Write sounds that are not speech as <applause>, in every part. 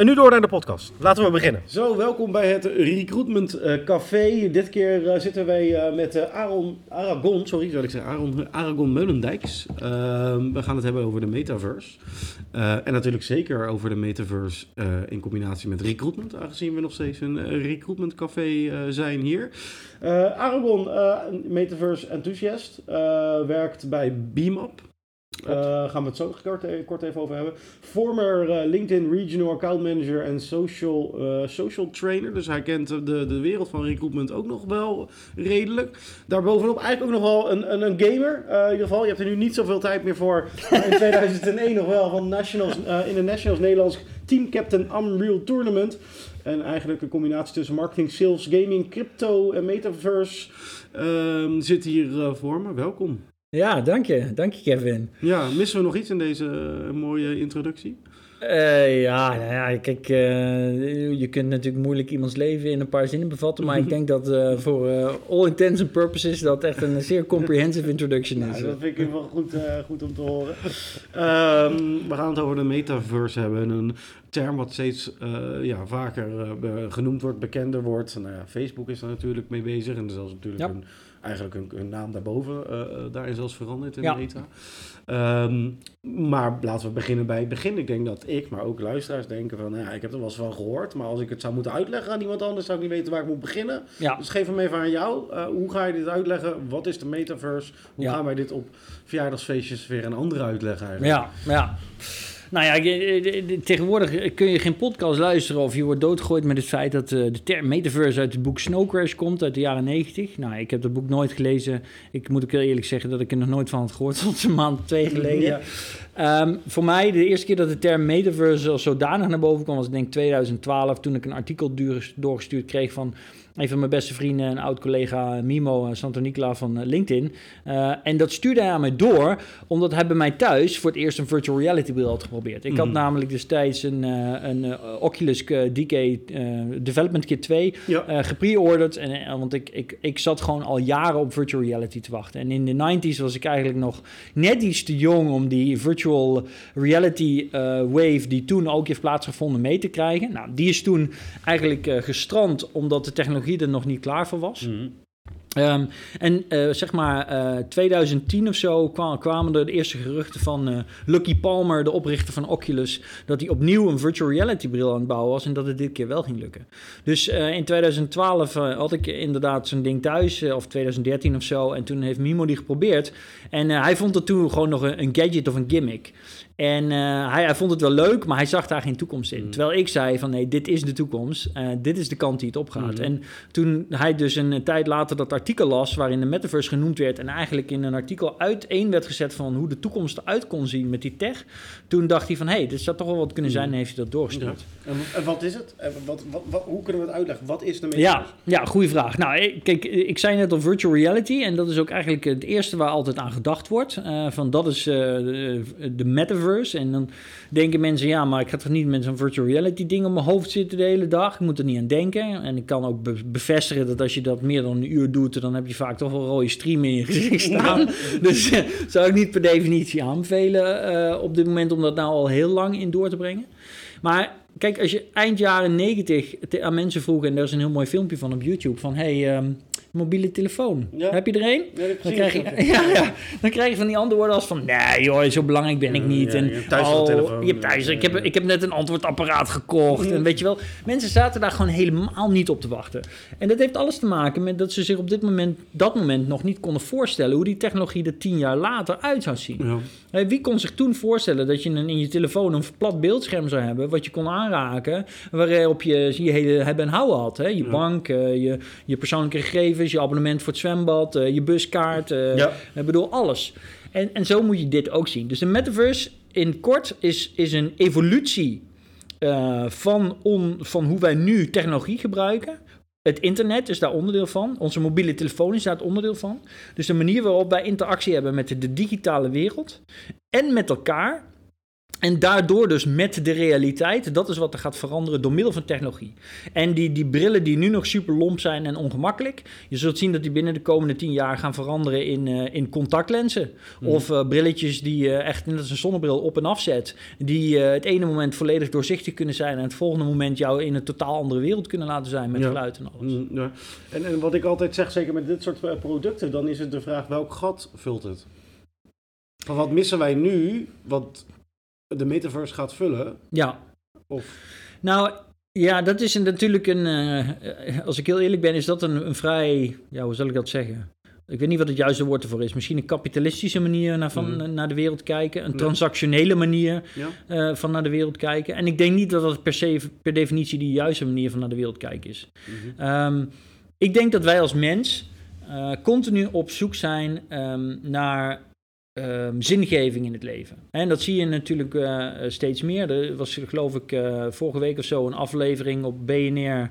En nu door naar de podcast. Laten we beginnen. Zo, welkom bij het Recruitment eh, Café. Dit keer eh, zitten wij eh, met Aaron, Aragon, sorry, zou ik zeggen, Aaron, Aragon Meulendijks. Ehm, we gaan het hebben over de metaverse. en natuurlijk zeker over de metaverse in combinatie met recruitment, aangezien we nog steeds een recruitment café zijn hier. Aragon, metaverse enthusiast, werkt bij BeamUp. Uh, gaan we het zo kort, eh, kort even over hebben. Former uh, LinkedIn Regional Account Manager en social, uh, social Trainer. Dus hij kent de, de wereld van recruitment ook nog wel redelijk. Daarbovenop eigenlijk ook nog wel een, een, een gamer. in ieder geval, je hebt er nu niet zoveel tijd meer voor. Maar in <laughs> 2001 nog wel van Nationals, in de Nationals Nederlands Team Captain Unreal Tournament. En eigenlijk een combinatie tussen marketing, sales, gaming, crypto en metaverse ehm, zit hier voor me. Welkom. Ja, dank je. Dank je, Kevin. Ja, missen we nog iets in deze eh, mooie introductie? Uh, ja, nou ja, kijk, uh, je kunt natuurlijk moeilijk iemands leven in een paar zinnen bevatten, maar ik <laughs> denk dat uh, voor all intents and purposes dat echt een zeer comprehensive <laughs> introduction is. Ja, dat vind ik wel goed, goed om te horen. Um, we gaan het over de metaverse hebben, een term wat steeds ja, vaker genoemd wordt, bekender wordt. Nou ja, Facebook is daar natuurlijk mee bezig en zelfs natuurlijk een eigenlijk hun, naam daarboven uh, daarin zelfs veranderd in ja. meta. Um, maar laten we beginnen bij het begin. Ik denk dat ik, maar ook luisteraars denken van, nou ja, ik heb er wel eens van gehoord, maar als ik het zou moeten uitleggen aan iemand anders, zou ik niet weten waar ik moet beginnen. Ja. Dus geef hem even aan jou. Uh, hoe ga je dit uitleggen? Wat is de metaverse? Hoe gaan wij dit op verjaardagsfeestjes weer een andere uitleggen eigenlijk? Ja, ja. Nou ja, tegenwoordig kun je geen podcast luisteren of je wordt doodgegooid met het feit dat eh, de term metaverse uit het boek Snow Crash komt uit de jaren 90. Nou, ik heb dat boek nooit gelezen. Ik moet ook heel eerlijk zeggen dat ik er nog nooit van had gehoord, tot een maand, twee geleden. Ehm, voor mij, de eerste keer dat de term metaverse als zodanig naar boven kwam, was denk ik 2012, toen ik een artikel doorgestuurd kreeg van een van mijn beste vrienden, een oud collega Mimo uh, Santonicla van uh, LinkedIn. Uh, en dat stuurde hij aan mij door, omdat hij bij mij thuis voor het eerst een virtual reality bril had geprobeerd. Ik had mhm. namelijk destijds een, een Oculus DK Development Kit 2 ja. gepreorderd. En, want ik, ik, ik zat gewoon al jaren op virtual reality te wachten. En in de 90s was ik eigenlijk nog net iets te jong om die virtual reality wave, die toen ook heeft plaatsgevonden, mee te krijgen. Nou, die is toen eigenlijk gestrand omdat de technologie er nog niet klaar voor was. Mhm. Ehm, en uh, zeg maar uh, eh, 2010 of zo kwamen er de eerste geruchten van uh, Lucky Palmer, de oprichter van Oculus, dat hij opnieuw een virtual reality bril aan het bouwen was en dat het dit keer wel ging lukken. Dus in 2012 had ik inderdaad zo'n ding thuis, of 2013 of zo, en toen heeft Mimo die geprobeerd. En hij vond het toen gewoon nog een, een gadget of een gimmick. En uh, hij, hij, vond het wel leuk, maar hij zag daar geen toekomst in. Mm. Terwijl ik zei van nee, dit is de toekomst. Uh, dit is de kant die het opgaat. Mm. En toen hij dus een tijd later dat artikel las... waarin de metaverse genoemd werd... en eigenlijk in een artikel uiteen werd gezet... van hoe de toekomst eruit kon zien met die tech... toen dacht hij van hé, hey, dit zou toch wel wat kunnen zijn... Mm. en heeft hij dat doorgestuurd. Ja. En, wat is het? Wat, wat, wat, hoe kunnen we het uitleggen? Wat is de metaverse? Ja, ja goede vraag. Nou, ik, kijk, ik zei net al virtual reality... en dat is ook eigenlijk het eerste waar altijd aan gedacht wordt. Uh, van dat is de metaverse... en dan denken mensen, ja, maar ik ga toch niet met zo'n virtual reality ding op mijn hoofd zitten de hele dag. Ik moet er niet aan denken. En ik kan ook bevestigen dat als je dat meer dan een uur doet, dan heb je vaak toch wel rode stream in je gezicht staan. <laughs> dus uh, zou ik niet per definitie aanbevelen uh, op dit moment om dat nou al heel lang in door te brengen. Maar kijk, als je eind jaren negentig aan mensen vroeg, en daar is een heel mooi filmpje van op YouTube, van hey, um, mobiele telefoon. Heb je er een? Ja, dan, krijg je, <laughs> ja, ja, dan krijg je van die antwoorden als van... Nee joh, zo belangrijk ben ik niet. en, je hebt thuis al, telefoon. Je hebt thuis, ik, heb, ik heb net een antwoordapparaat gekocht. En weet je wel, mensen zaten daar gewoon helemaal niet op te wachten. En dat heeft alles te maken met dat ze zich op dit moment, dat moment nog niet konden voorstellen... hoe die technologie er tien jaar later uit zou zien. Wie kon zich toen voorstellen dat je in je telefoon een plat beeldscherm zou hebben... wat je kon aanraken, waarop je je hele hebben en houden had. Hè? Je bank, eh, je, je persoonlijke gegevens je abonnement voor het zwembad, uh, je buskaart. Uh, ja. Ik bedoel, alles. En, en zo moet je dit ook zien. Dus de metaverse in kort is, is een evolutie uh, van, on, van hoe wij nu technologie gebruiken Het internet is daar onderdeel van. Onze mobiele telefoon is daar onderdeel van. Dus de manier waarop wij interactie hebben met de digitale wereld en met elkaar. En daardoor dus met de realiteit, dat is wat er gaat veranderen door middel van technologie. En die, die brillen die nu nog super lomp zijn en ongemakkelijk, je zult zien dat die binnen de komende tien jaar gaan veranderen in, eh, in contactlenzen. Mhm. Of eh, brilletjes die je echt net als een zonnebril op en afzet, die het ene moment volledig doorzichtig kunnen zijn en het volgende moment jou in een totaal andere wereld kunnen laten zijn met Ja. geluid en alles. Mm, ja. en, en wat ik altijd zeg, zeker met dit soort producten, dan is het de vraag welk gat vult het? Van wat missen wij nu, wat de metaverse gaat vullen? Ja, Of, Nou, ja, dat is natuurlijk een. eh, als ik heel eerlijk ben, is dat een, een vrij. Ja, hoe zal ik dat zeggen? Ik weet niet wat het juiste woord ervoor is. Misschien een kapitalistische manier naar, van, Mhm. naar de wereld kijken. Een transactionele manier ja? eh, van naar de wereld kijken. En ik denk niet dat dat per se, per definitie, de juiste manier van naar de wereld kijken is. Mhm. Ehm, ik denk dat wij als mens eh, continu op zoek zijn ehm, naar ehm, zingeving in het leven. En dat zie je natuurlijk eh, steeds meer. Er was geloof ik eh, vorige week of zo een aflevering op BNR.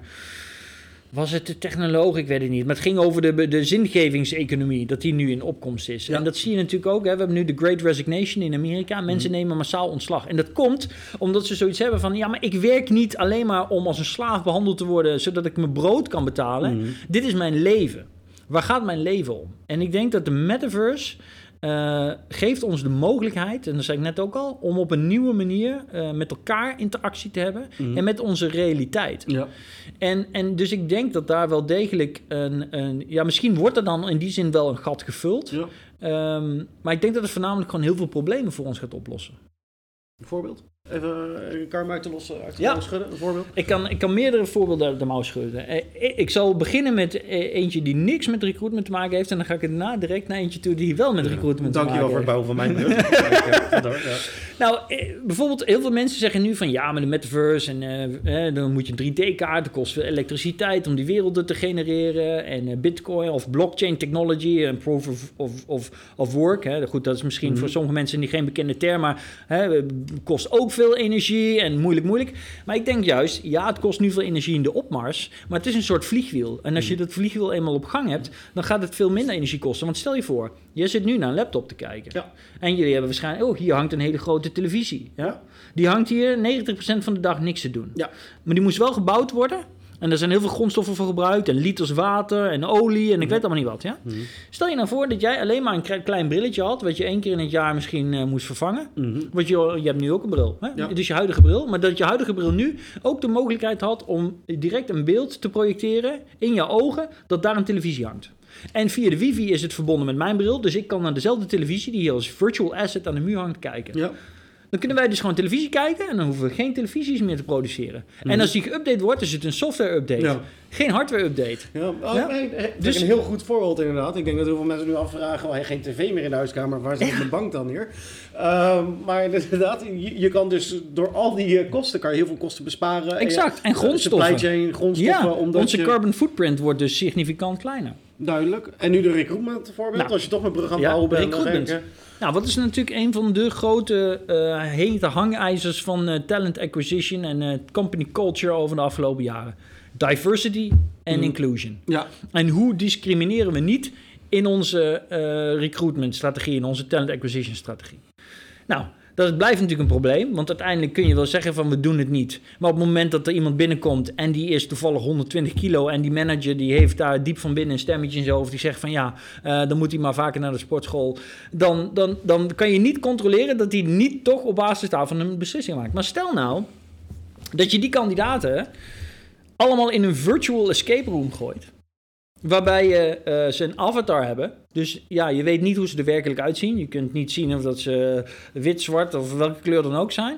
Was het de technoloog? Ik weet het niet. Maar het ging over de, de zingevingseconomie, dat die nu in opkomst is. Ja. En dat zie je natuurlijk ook. Hè. We hebben nu de Great Resignation in Amerika. Mensen nemen massaal ontslag. En dat komt omdat ze zoiets hebben van... ja, maar ik werk niet alleen maar om als een slaaf behandeld te worden... zodat ik mijn brood kan betalen. Mhm. Dit is mijn leven. Waar gaat mijn leven om? En ik denk dat de metaverse eh, geeft ons de mogelijkheid, en dat zei ik net ook al, om op een nieuwe manier eh, met elkaar interactie te hebben Mhm. en met onze realiteit. Ja. En, en dus ik denk dat daar wel degelijk een, een. Ja, misschien wordt er dan in die zin wel een gat gevuld. ja. Ehm, maar ik denk dat het voornamelijk gewoon heel veel problemen voor ons gaat oplossen. Een voorbeeld? Even eh, een karma uit de losse uit de Ja. schudden, een voorbeeld? Ik kan, ik kan meerdere voorbeelden uit de mouw schudden. Eh, ik- ik zal beginnen met eh, eentje die niks met recruitment te maken heeft. En dan ga ik het daarna direct naar eentje toe die wel met recruitment te Dankjewel maken voor het heeft. bouwen van mijn <laughs> brug. Ja, ja. Nou, bijvoorbeeld, heel veel mensen zeggen nu van ja, maar de metaverse en eh, dan moet je een 3D-kaart, dat kost veel elektriciteit om die werelden te genereren. En eh, bitcoin of blockchain technology en proof of, of, of, of work. Hè. Goed, dat is misschien Mhm. voor sommige mensen niet geen bekende term, maar hè, kost ook veel energie en moeilijk, moeilijk. Maar ik denk juist, ja, het kost nu veel energie in de opmars, maar het is een soort vliegwiel. En als je dat vliegwiel eenmaal op gang hebt, dan gaat het veel minder energie kosten. Want stel je voor, je zit nu naar een laptop te kijken. Ja. En jullie hebben waarschijnlijk, oh, hier hangt een hele grote televisie. Ja. Die hangt hier 90% van de dag niks te doen. Ja. Maar die moest wel gebouwd worden. En er zijn heel veel grondstoffen voor gebruikt. En liters water en olie en ik weet allemaal niet wat. Ja? Mhm. Stel je nou voor dat jij alleen maar een kle- klein brilletje had... wat je één keer in het jaar misschien eh, moest vervangen. Mhm. Want je, je hebt nu ook een bril. Hè? Ja. Het is je huidige bril. Maar dat je huidige bril nu ook de mogelijkheid had... om direct een beeld te projecteren in je ogen... dat daar een televisie hangt. En via de wifi is het verbonden met mijn bril. Dus ik kan naar dezelfde televisie... die hier als virtual asset aan de muur hangt kijken. Ja. Dan kunnen wij dus gewoon televisie kijken en dan hoeven we geen televisies meer te produceren. En als die geüpdate wordt, is het een software-update. Ja. Geen hardware-update. Ja, oh, Ja? Dus- een heel goed voorbeeld inderdaad. Ik denk dat heel veel mensen nu afvragen, oh, geen tv meer in de huiskamer, waar zit <laughs> mijn bank dan hier? Ehm, maar inderdaad, je, je kan dus door al die eh, kosten, kan je heel veel kosten besparen. Exact. En je- grondstoffen. Supply chain, grondstoffen, Ja, omdat onze je... carbon footprint wordt dus significant kleiner. Duidelijk. En nu de recruitment voorbeeld, Nou. als je toch een brug aan het Ja, bouwen bent. Nou, wat is natuurlijk een van de grote eh, hete hangijzers van eh, talent acquisition en eh, company culture over de afgelopen jaren? Diversity en Mhm. inclusion. Ja, En hoe discrimineren we niet in onze recruitment strategie, in onze talent acquisition strategie? Nou, dat blijft natuurlijk een probleem, want uiteindelijk kun je wel zeggen van we doen het niet. Maar op het moment dat er iemand binnenkomt en die is toevallig 120 kilo en die manager die heeft daar diep van binnen een stemmetje in zijn hoofd die zegt van ja, eh, dan moet hij maar vaker naar de sportschool. Dan, dan, dan kan je niet controleren dat hij niet toch op basis daarvan een beslissing maakt. Maar stel nou dat je die kandidaten allemaal in een virtual escape room gooit. Waarbij je eh, ze een avatar hebben. Dus ja, je weet niet hoe ze er werkelijk uitzien. Je kunt niet zien of dat ze wit, zwart of welke kleur dan ook zijn.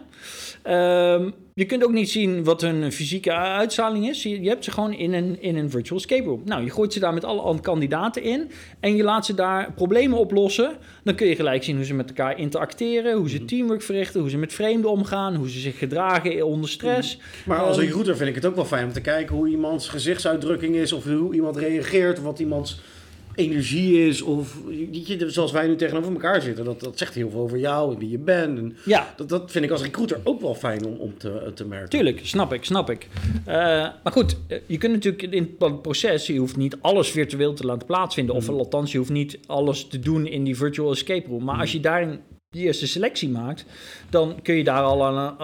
Ehm, je kunt ook niet zien wat hun fysieke uitstraling is. Je, je hebt ze gewoon in een, in een virtual escape room. Nou, je gooit ze daar met alle kandidaten in. En je laat ze daar problemen oplossen. Dan kun je gelijk zien hoe ze met elkaar interacteren. Hoe ze teamwork verrichten. Hoe ze met vreemden omgaan. Hoe ze zich gedragen onder stress. maar als Ehm, recruiter vind ik het ook wel fijn om te kijken hoe iemands gezichtsuitdrukking is, of hoe iemand reageert, of wat iemands energie is of zoals wij nu tegenover elkaar zitten. Dat, dat zegt heel veel over jou en wie je bent. En Ja, dat, dat vind ik als recruiter ook wel fijn om, om te, te merken. Tuurlijk, snap ik, snap ik. Eh, maar goed, eh, je kunt natuurlijk in het proces, je hoeft niet alles virtueel te laten plaatsvinden. Of althans, je hoeft niet alles te doen in die virtual escape room. Maar als je daarin die eerste selectie maakt, dan kun je daar al, een,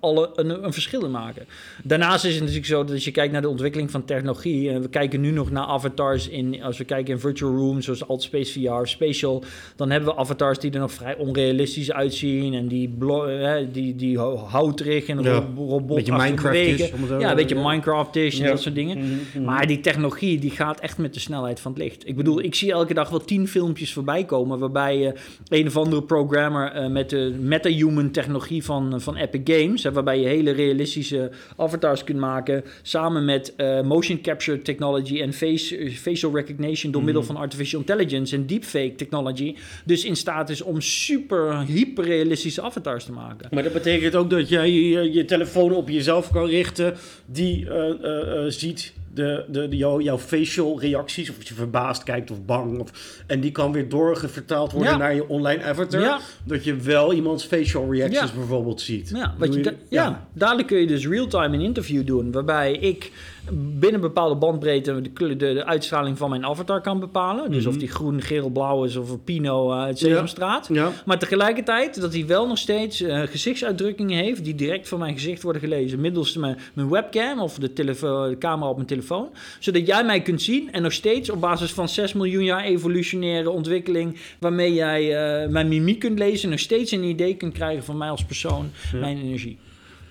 al een, een, verschil in maken. Daarnaast is het natuurlijk zo dat als je kijkt naar de ontwikkeling van technologie, en we kijken nu nog naar avatars in, als we kijken in virtual rooms, zoals Altspace VR, Spatial, dan hebben we avatars die er nog vrij onrealistisch uitzien en die, hè, die, die houterig en Ja, robot beetje Minecraft-ish, het zo- Ja, een beetje ja. Minecraft-ish en Ja. dat soort dingen. Mhm, mhm. Maar die technologie die gaat echt met de snelheid van het licht. Ik bedoel, ik zie elke dag wel tien filmpjes voorbij komen waarbij eh, een of andere programmer eh, met de meta-human technologie van, van Epic Games, hè, waarbij je hele realistische avatars kunt maken, samen met eh, motion capture technology en face, eh, facial recognition door middel van artificial intelligence en deepfake technology, dus in staat is om super hyperrealistische avatars te maken. Maar dat betekent ook dat jij je, je telefoon op jezelf kan richten, die eh, ziet de, de, de, jouw, jouw facial reacties, of je verbaasd kijkt of bang, of, en die kan weer doorgevertaald worden Ja. naar je online avatar, Ja. dat je wel iemands facial reactions Ja. bijvoorbeeld ziet. Ja, wat je ja. dadelijk kun je dus real-time een interview doen, waarbij ik binnen bepaalde bandbreedte de, de, de uitstraling van mijn avatar kan bepalen. Dus of die groen, geel, blauw is of een Pino eh, uit Sesamstraat. Ja. Maar tegelijkertijd dat hij wel nog steeds eh, gezichtsuitdrukkingen heeft die direct van mijn gezicht worden gelezen. Middels mijn, mijn webcam of de, de camera op mijn telefoon. Zodat jij mij kunt zien en nog steeds op basis van 6 miljoen jaar evolutionaire ontwikkeling. Waarmee jij eh, mijn mimiek kunt lezen. Nog steeds een idee kunt krijgen van mij als persoon, mijn energie.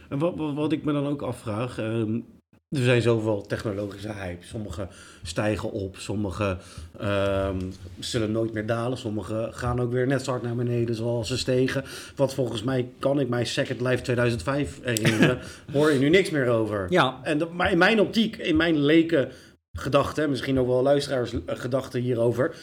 En wat, wat, wat ik me dan ook afvraag, ehm, er zijn zoveel technologische hype. Sommige stijgen op, sommige ehm, zullen nooit meer dalen, sommige gaan ook weer net zo hard naar beneden zoals ze stegen. Wat volgens mij kan ik mij Second Life 2005 herinneren, <laughs> hoor je nu niks meer over. Ja, En maar in mijn optiek, in mijn leken gedachten, misschien ook wel luisteraars eh, gedachten hierover,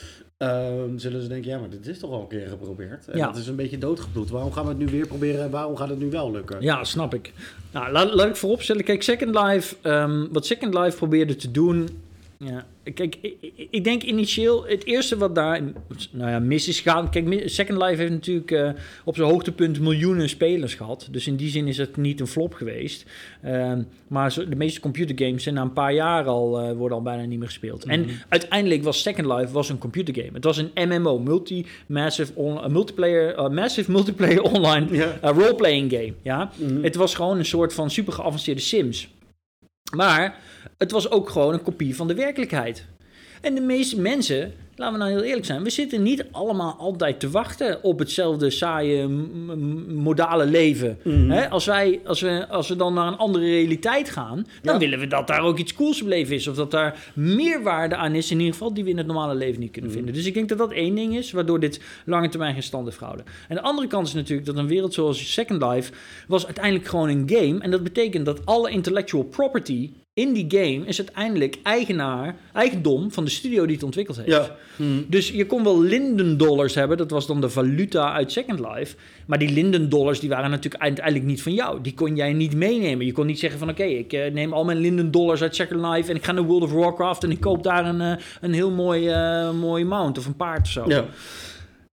ehm, zullen ze denken, ja, maar dit is toch al een keer geprobeerd. En Ja. dat is een beetje doodgebloed. Waarom gaan we het nu weer proberen en waarom gaat het nu wel lukken? Ja, snap ik. Nou, laat, laat ik vooropstellen. Kijk, Second Life, ehm, wat Second Life probeerde te doen. Ja, kijk, ik, ik- denk initieel het eerste wat daar nou ja, mis is gaan. Kijk, Second Life heeft natuurlijk eh, op zijn hoogtepunt miljoenen spelers gehad. Dus in die zin is het niet een flop geweest. Ehm, maar de meeste computergames zijn na een paar jaar al, eh, worden al bijna niet meer gespeeld. En uiteindelijk was Second Life was een computergame. Het was een MMO, multi massive, on, eh, multiplayer, massive multiplayer <laughs> online role-playing game. Ja? Mhm. Het was gewoon een soort van super geavanceerde Sims. Maar het was ook gewoon een kopie van de werkelijkheid. En de meeste mensen, laten we nou heel eerlijk zijn, we zitten niet allemaal altijd te wachten op hetzelfde saaie, modale leven. Mhm. Hè, als, wij, als, we, als we dan naar een andere realiteit gaan, dan Ja. willen we dat daar ook iets cools beleven is. Of dat daar meerwaarde aan is, in ieder geval, die we in het normale leven niet kunnen vinden. Dus ik denk dat dat één ding is, waardoor dit lange termijn geen stand heeft gehouden. En de andere kant is natuurlijk dat een wereld zoals Second Life was uiteindelijk gewoon een game. En dat betekent dat alle intellectual property in die game is uiteindelijk eigenaar, eigendom van de studio die het ontwikkeld heeft. Ja. Dus je kon wel Linden-dollars hebben, dat was dan de valuta uit Second Life. Maar die Linden-dollars die waren natuurlijk uiteindelijk niet van jou. Die kon jij niet meenemen. Je kon niet zeggen van oké, ik eh, neem al mijn Linden-dollars uit Second Life en ik ga naar World of Warcraft en ik koop daar een, eh, een heel mooi, eh, mooi mount of een paard of zo. Ja.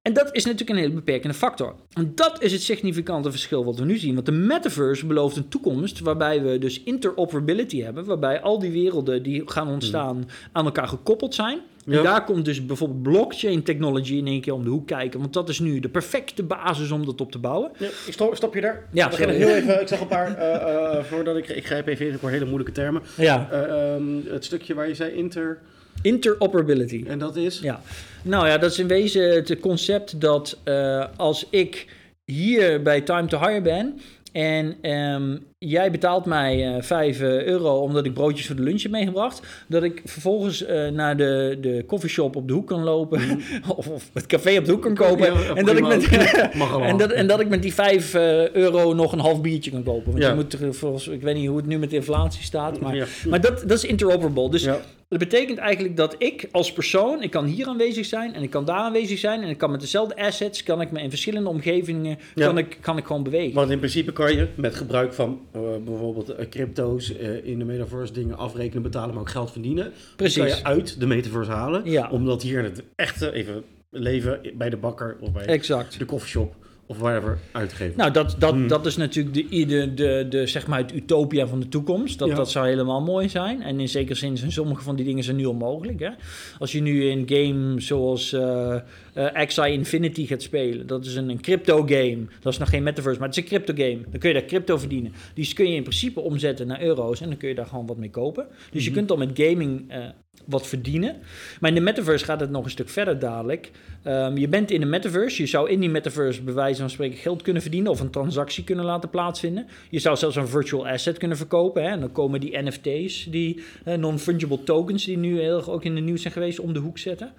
En dat is natuurlijk een hele beperkende factor. En dat is het significante verschil wat we nu zien. Want de metaverse belooft een toekomst waarbij we dus interoperability hebben. Waarbij al die werelden die gaan ontstaan aan elkaar gekoppeld zijn. Ja. En daar komt dus bijvoorbeeld blockchain technology in één keer om de hoek kijken. Want dat is nu de perfecte basis om dat op te bouwen. Ja, ik stop, stop je daar? Ja, ik, heel even, ik zag een paar, eh, eh, voordat ik, ik grijp even in, ik hoor hele moeilijke termen. Ja, Eh, ehm, het stukje waar je zei inter, interoperability. en dat is? Ja, nou ja, dat is in wezen het concept dat eh, als ik hier bij Time to Hire ben en ehm, jij betaalt mij eh 5 euro omdat ik broodjes voor de lunch heb meegebracht, dat ik vervolgens eh, naar de, de coffeeshop op de hoek kan lopen <laughs> of, of het café op de hoek kan kopen. Ja, en, dat ik met, <laughs> <laughs> en, dat, en dat ik met die 5 eh, euro nog een half biertje kan kopen. Want Ja. je moet volgens, ik weet niet hoe het nu met de inflatie staat, maar, Ja. maar dat, dat is interoperable. Dus Ja. Dat betekent eigenlijk dat ik als persoon, ik kan hier aanwezig zijn en ik kan daar aanwezig zijn en ik kan met dezelfde assets, kan ik me in verschillende omgevingen, Ja. kan, ik, kan ik gewoon bewegen. Want in principe kan je met gebruik van eh, bijvoorbeeld eh, crypto's eh, in de metaverse dingen afrekenen, betalen, maar ook geld verdienen. Precies. Kan je uit de metaverse halen. Ja. Omdat hier het echte even leven bij de bakker of bij Exact. de coffeeshop of whatever uitgeven. Nou, dat, dat, Hmm. dat is natuurlijk de, de, de, de, zeg maar het utopia van de toekomst. Dat, Ja. dat zou helemaal mooi zijn. En in zekere zin zijn sommige van die dingen zijn nu al mogelijk. Hè? Als je nu een game zoals eh eh, XI Infinity gaat spelen. Dat is een, een crypto game. Dat is nog geen metaverse, maar het is een crypto game. Dan kun je daar crypto verdienen. Die kun je in principe omzetten naar euro's. En dan kun je daar gewoon wat mee kopen. Dus je Mhm. kunt al met gaming eh, wat verdienen. Maar in de metaverse gaat het nog een stuk verder dadelijk. Ehm, je bent in de metaverse. Je zou in die metaverse bij wijze van spreken geld kunnen verdienen of een transactie kunnen laten plaatsvinden. Je zou zelfs een virtual asset kunnen verkopen. Hè? En dan komen die NFT's, die eh, non-fungible tokens, die nu heel erg ook in de nieuws zijn geweest, om de hoek zetten.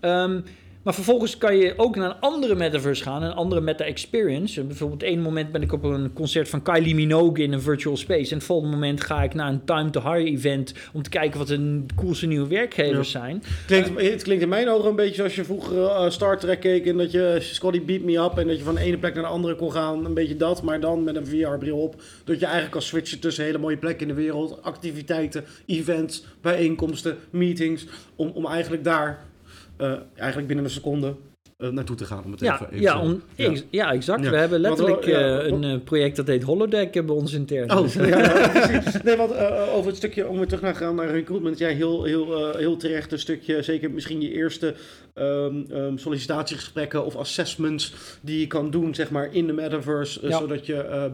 Ehm, maar vervolgens kan je ook naar een andere metaverse gaan, een andere meta-experience. Bijvoorbeeld, één moment ben ik op een concert van Kylie Minogue in een virtual space. En het volgende moment ga ik naar een Time to Hire event om te kijken wat de coolste nieuwe werkgevers zijn. Klinkt, het klinkt in mijn ogen een beetje zoals je vroeger eh, Star Trek keek en dat je Scotty Beat Me Up en dat je van de ene plek naar de andere kon gaan. Een beetje dat, maar dan met een VR-bril op. Dat je eigenlijk kan switchen tussen hele mooie plekken in de wereld, activiteiten, events, bijeenkomsten, meetings. Om, om eigenlijk daar, eigenlijk binnen een seconde, eh, naartoe te gaan. Om het Ja, even, even ja, om, ja. ex- ja, exact. Ja. We hebben Want, letterlijk eh, een eh, project dat heet Holodeck eh, bij ons intern. Oh, <laughs> precies. Nee, want eh, over het stukje, om weer terug naar gaan naar recruitment. Jij heel, heel, eh, heel terecht een stukje, zeker misschien je eerste ehm, ehm, sollicitatiegesprekken of assessments die je kan doen, zeg maar, in de metaverse. eh. Zodat je eh,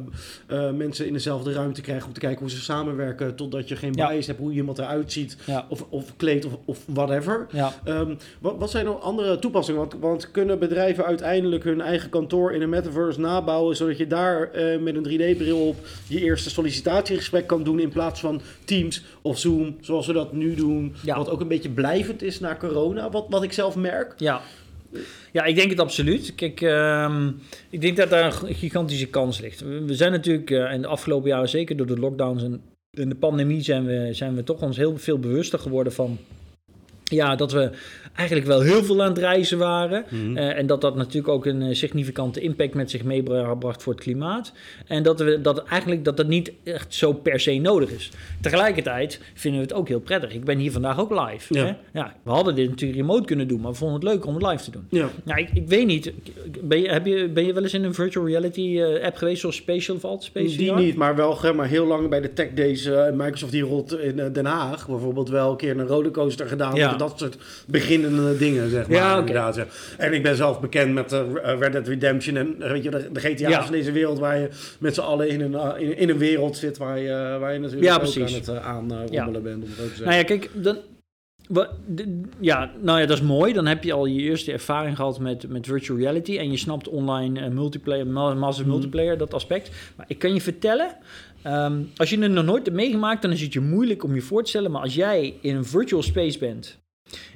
eh, mensen in dezelfde ruimte krijgt om te kijken hoe ze samenwerken. Totdat je geen bias hebt, hoe iemand eruit ziet. Of, of kleedt of, of whatever. Ehm, wat, wat zijn nog andere toepassingen? Want, want kunnen bedrijven uiteindelijk hun eigen kantoor in een metaverse nabouwen, zodat je daar eh, met een 3D-bril op je eerste sollicitatiegesprek kan doen in plaats van Teams of Zoom, zoals we dat nu doen. Ja. Wat ook een beetje blijvend is na corona, wat, wat ik zelf merk. Ja. Ja, ik denk het absoluut. Kijk, ehm, ik denk dat daar een gigantische kans ligt. We zijn natuurlijk eh, in de afgelopen jaren, zeker door de lockdowns en, en de pandemie, zijn we, zijn we toch ons heel veel bewuster geworden van. Ja, dat we eigenlijk wel heel veel aan het reizen waren. Eh, en dat dat natuurlijk ook een eh, significante impact met zich meebracht voor het klimaat. En dat, we, dat eigenlijk dat dat niet echt zo per se nodig is. Tegelijkertijd vinden we het ook heel prettig. Ik ben hier vandaag ook live. Ja. Hè? Ja, we hadden dit natuurlijk remote kunnen doen, maar we vonden het leuk om het live te doen. Ja. Nou, ik, ik weet niet. Ben je, heb je, ben je wel eens in een virtual reality eh, app geweest, zoals Spatial of Space Die VR? niet, maar wel zeg maar, heel lang bij de Tech Days Microsoft die rolt in Den Haag. Bijvoorbeeld wel een keer een rollercoaster gedaan. Ja. Dat soort dingen, zeg maar. Ja, inderdaad. En ik ben zelf bekend met eh, Red Dead Redemption en eh, weet je, de, de GTA's Ja. van deze wereld waar je met z'n allen in een, in, in een wereld zit waar je, waar je natuurlijk Ja, ook precies. aan het uh, aanrommelen bent. Om het ook te zeggen. Nou ja, kijk, dan, wa- de- ja, nou ja, dat is mooi. Dan heb je al je eerste ervaring gehad met, met virtual reality. En je snapt online multiplayer, ma- massive Mhm. multiplayer, dat aspect. Maar ik kan je vertellen, ehm, als je het nog nooit hebt meegemaakt, dan is het je moeilijk om je voor te stellen. Maar als jij in een virtual space bent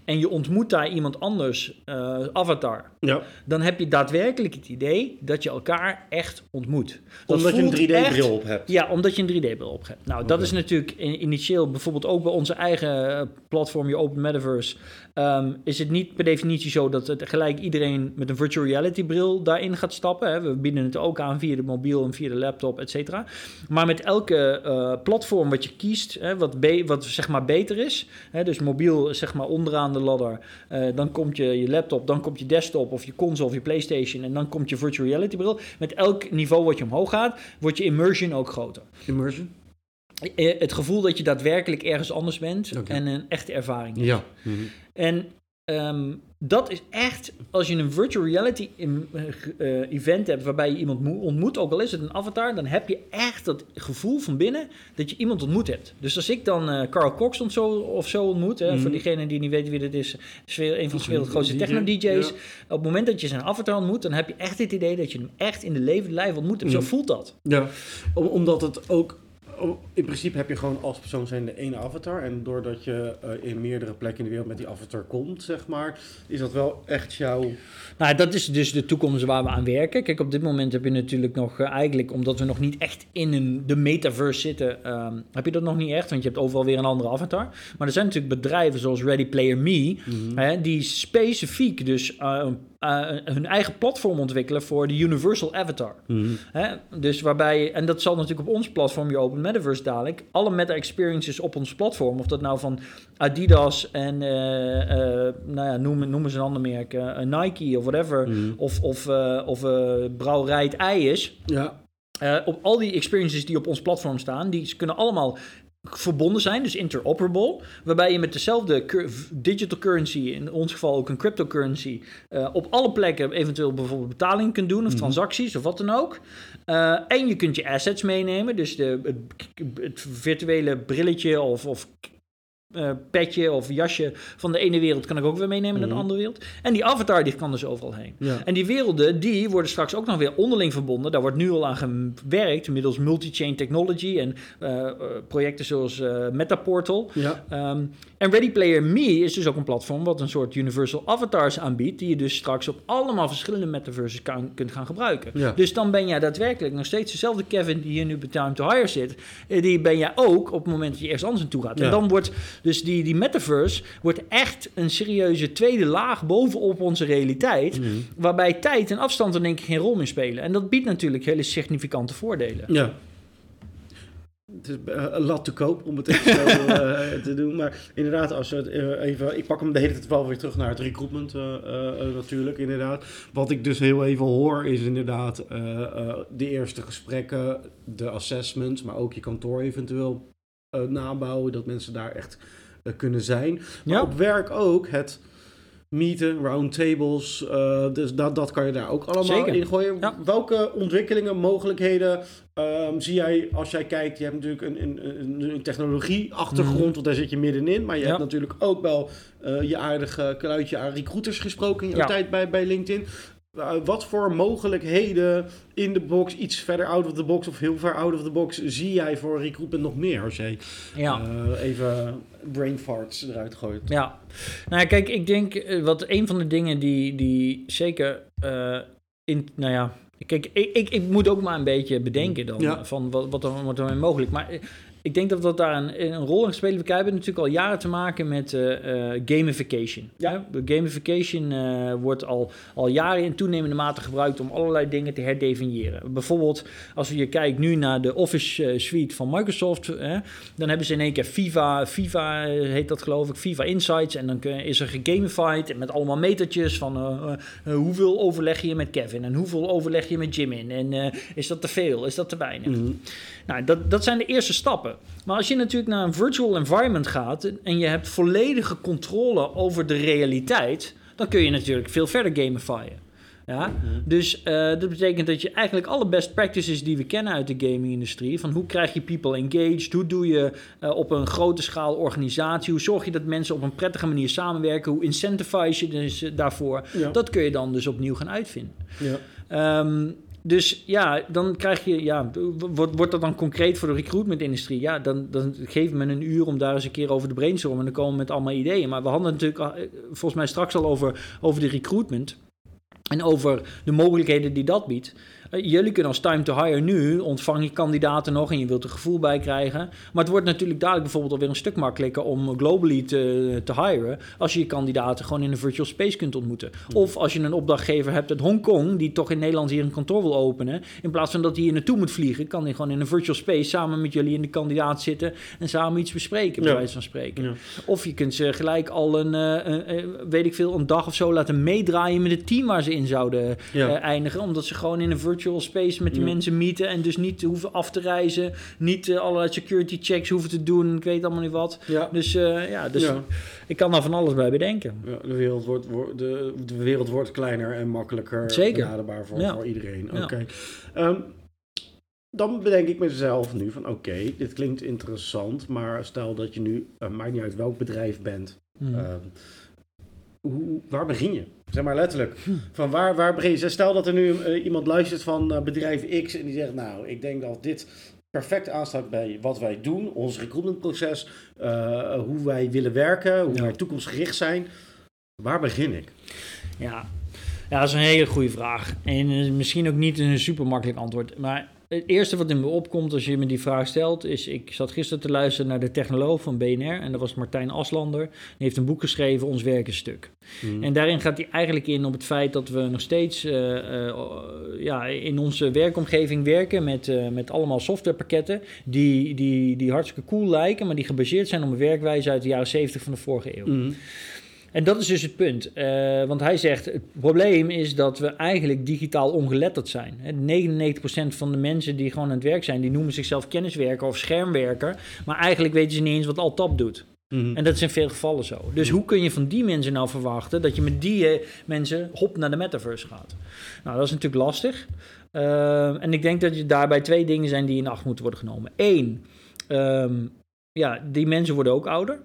en je ontmoet daar iemand anders, eh, avatar, ja. dan heb je daadwerkelijk het idee dat je elkaar echt ontmoet. Dat Omdat je een 3D-bril echt- op hebt. ja, omdat je een 3D-bril op hebt. Nou, dat is natuurlijk in- initieel bijvoorbeeld ook bij onze eigen eh, platform, je Open Metaverse, ehm, is het niet per definitie zo dat het gelijk iedereen met een virtual reality bril daarin gaat stappen. Hè. We bieden het ook aan via de mobiel en via de laptop, et cetera. Maar met elke eh, platform wat je kiest, hè, wat, wat zeg maar beter is, hè, dus mobiel zeg maar onderaan de ladder, eh, dan komt je, je laptop, dan komt je desktop of je console of je PlayStation en dan komt je virtual reality bril. Met elk niveau wat je omhoog gaat, wordt je immersion ook groter. Immersion? Eh, Het gevoel dat je daadwerkelijk ergens anders bent en een echte ervaring. hebt. Ja. En ehm, dat is echt, als je een virtual reality in- eh, eh, event hebt waarbij je iemand mo- ontmoet, ook al is het een avatar, dan heb je echt dat gevoel van binnen dat je iemand ontmoet hebt. Dus als ik dan eh, Carl Cox of zo, of zo ontmoet, hè, Mhm. voor diegenen die niet weten wie dat is, een van de Een werelds grootste DJ, techno-DJ's. ja. Op het moment dat je zijn avatar ontmoet, dan heb je echt het idee dat je hem echt in de levende lijf ontmoet hebt. Mhm. Zo voelt dat. Ja, Om- omdat het ook in principe heb je gewoon als persoon zijn de ene avatar. En doordat je eh, in meerdere plekken in de wereld met die avatar komt, zeg maar, is dat wel echt jouw... Nou, dat is dus de toekomst waar we aan werken. Kijk, op dit moment heb je natuurlijk nog uh, eigenlijk, omdat we nog niet echt in een, de metaverse zitten, um, heb je dat nog niet echt, want je hebt overal weer een andere avatar. Maar er zijn natuurlijk bedrijven zoals Ready Player Me, Mhm. hè, die specifiek dus uh, hun eigen platform ontwikkelen voor de Universal Avatar. Mhm. Hè? Dus waarbij, en dat zal natuurlijk op ons platform, je Open Metaverse dadelijk, alle meta-experiences op ons platform, of dat nou van Adidas en, uh, uh, nou ja, noem, noem eens een ander merk, Nike of whatever, Mhm. of, of, of Brouwerij het Ei is. Ja. op al die experiences die op ons platform staan, die kunnen allemaal verbonden zijn, dus interoperable, waarbij je met dezelfde digital currency, in ons geval ook een cryptocurrency, uh, op alle plekken eventueel bijvoorbeeld betaling kunt doen of mm -hmm. transacties of wat dan ook. Uh, en je kunt je assets meenemen, dus de, het, het virtuele brilletje of, of uh, petje of jasje van de ene wereld kan ik ook weer meenemen naar de andere wereld. En die avatar die kan dus overal heen. Ja. En die werelden die worden straks ook nog weer onderling verbonden. Daar wordt nu al aan gewerkt middels multi-chain technology en uh, projecten zoals uh, Metaportal. Ja. Um, en Ready Player Me is dus ook een platform wat een soort universal avatars aanbiedt, die je dus straks op allemaal verschillende metaverses kan, kunt gaan gebruiken. Ja. Dus dan ben jij daadwerkelijk nog steeds dezelfde Kevin die hier nu bij Time to Hire zit, eh, die ben jij ook op het moment dat je ergens anders naartoe gaat. Ja. En dan wordt dus die, die metaverse wordt echt een serieuze tweede laag bovenop onze realiteit, Mhm. waarbij tijd en afstand er denk ik geen rol meer spelen. En dat biedt natuurlijk hele significante voordelen. Ja. Het is uh, een lat te koop om het even zo uh, <laughs> te doen. Maar inderdaad, als we het uh, even. Ik pak hem de hele tijd wel weer terug naar het recruitment, natuurlijk. Inderdaad. Wat ik dus heel even hoor, is inderdaad de eerste gesprekken, de assessments, maar ook je kantoor eventueel nabouwen. Dat mensen daar echt kunnen zijn. Maar Ja. op werk ook het meeten, roundtables. uh, dus dat, dat kan je daar ook allemaal Zeker. in gooien. Ja. Welke ontwikkelingen, mogelijkheden um, zie jij als jij kijkt? Je hebt natuurlijk een, een, een, technologie-achtergrond, Mhm. want daar zit je middenin. Maar je Ja. hebt natuurlijk ook wel uh, je aardige kluitje aan recruiters gesproken in Ja. tijd bij, bij LinkedIn. Uh, wat voor mogelijkheden in de box, iets verder out of the box of heel ver out of the box, zie jij voor recruitment nog meer als jij Ja. uh, even brain farts eruit gooit? Ja, nou ja, kijk, ik denk eh, wat een van de dingen die, die zeker uh, in, nou ja, kijk, ik, ik, ik moet ook maar een beetje bedenken dan Ja. van wat, wat er, wat er mogelijk. Maar eh, ik denk dat dat daar een, een rol in gespeeld. Wij hebben natuurlijk al jaren te maken met uh, uh, gamification. Ja. De gamification uh, wordt al, al jaren in toenemende mate gebruikt om allerlei dingen te herdefiniëren. Bijvoorbeeld, als je kijkt nu naar de Office suite van Microsoft, dan hebben ze in één keer Viva, Viva heet dat geloof ik, Viva Insights. En dan is er gegamified en met allemaal metertjes van uh, hoeveel overleg je met Kevin en hoeveel overleg je met Jim in. En uh, is dat te veel, is dat te weinig? Mhm. Nou, dat, dat zijn de eerste stappen. Maar als je natuurlijk naar een virtual environment gaat en je hebt volledige controle over de realiteit, dan kun je natuurlijk veel verder gamifyen. Ja? Mhm. Dus uh, dat betekent dat je eigenlijk alle best practices die we kennen uit de gaming-industrie, van hoe krijg je people engaged, hoe doe je uh, op een grote schaal organisatie, hoe zorg je dat mensen op een prettige manier samenwerken, hoe incentivize je dus daarvoor, Ja. dat kun je dan dus opnieuw gaan uitvinden. Ja. Um, dus ja, dan krijg je, ja, wordt, wordt dat dan concreet voor de recruitment-industrie? Ja, dan, dan geeft men een uur om daar eens een keer over te brainstormen en dan komen we met allemaal ideeën. Maar we hadden natuurlijk eh, volgens mij straks al over, over de recruitment en over de mogelijkheden die dat biedt. Uh, jullie kunnen als time to hire nu, ontvang je kandidaten nog en je wilt er gevoel bij krijgen. Maar het wordt natuurlijk dadelijk bijvoorbeeld alweer een stuk makkelijker om globally te, te hiren. Als je je kandidaten gewoon in een virtual space kunt ontmoeten. Of als je een opdrachtgever hebt uit Hongkong, die toch in Nederland hier een kantoor wil openen. In plaats van dat hij hier naartoe moet vliegen, kan hij gewoon in een virtual space samen met jullie in de kandidaat zitten en samen iets bespreken, bij Ja. wijze van spreken. Ja. Of je kunt ze gelijk al een, een, een, weet ik veel, een dag of zo laten meedraaien met het team waar ze in zouden Ja. uh, eindigen. Omdat ze gewoon in een virtual space met die Ja. mensen meeten en dus niet hoeven af te reizen. Niet uh, allerlei security checks hoeven te doen. Ik weet allemaal niet wat. Ja. Dus uh, ja, dus Ja. ik kan daar van alles bij bedenken. Ja, de, wereld wordt, wordt- de, de wereld wordt kleiner en makkelijker Zeker. benaderbaar voor, voor iedereen. Oké. Ehm, dan bedenk ik mezelf nu van oké, dit klinkt interessant, maar stel dat je nu, uh, maakt niet uit welk bedrijf bent, Hmm. ehm, hoe, waar begin je? Zeg maar letterlijk. Van waar, waar begin je? Stel dat er nu uh, iemand luistert van uh, bedrijf X en die zegt nou, ik denk dat dit perfect aansluit bij wat wij doen, ons recruitmentproces, uh, hoe wij willen werken, hoe wij toekomstgericht zijn. Waar begin ik? Ja. ja, dat is een hele goede vraag. En misschien ook niet een super makkelijk antwoord. Maar het eerste wat in me opkomt als je me die vraag stelt, is: ik zat gisteren te luisteren naar de technoloog van BNR en dat was Martijn Aslander. Die heeft een boek geschreven, Ons Werk is Stuk. Hmm. En daarin gaat hij eigenlijk in op het feit dat we nog steeds uh, uh, ja, in onze werkomgeving werken met, uh, met allemaal softwarepakketten die, die, die hartstikke cool lijken, maar die gebaseerd zijn op een werkwijze uit de jaren 70 van de vorige eeuw. Hmm. En dat is dus het punt. Uh, want hij zegt, het probleem is dat we eigenlijk digitaal ongeletterd zijn. 99% van de mensen die gewoon aan het werk zijn, die noemen zichzelf kenniswerker of schermwerker. Maar eigenlijk weten ze niet eens wat Altap doet. Mm En dat is in veel gevallen zo. Dus hoe kun je van die mensen nou verwachten dat je met die eh, mensen hop naar de metaverse gaat? Nou, dat is natuurlijk lastig. Uh, en ik denk dat je daarbij twee dingen zijn die in acht moeten worden genomen. Eén, um, ja, die mensen worden ook ouder.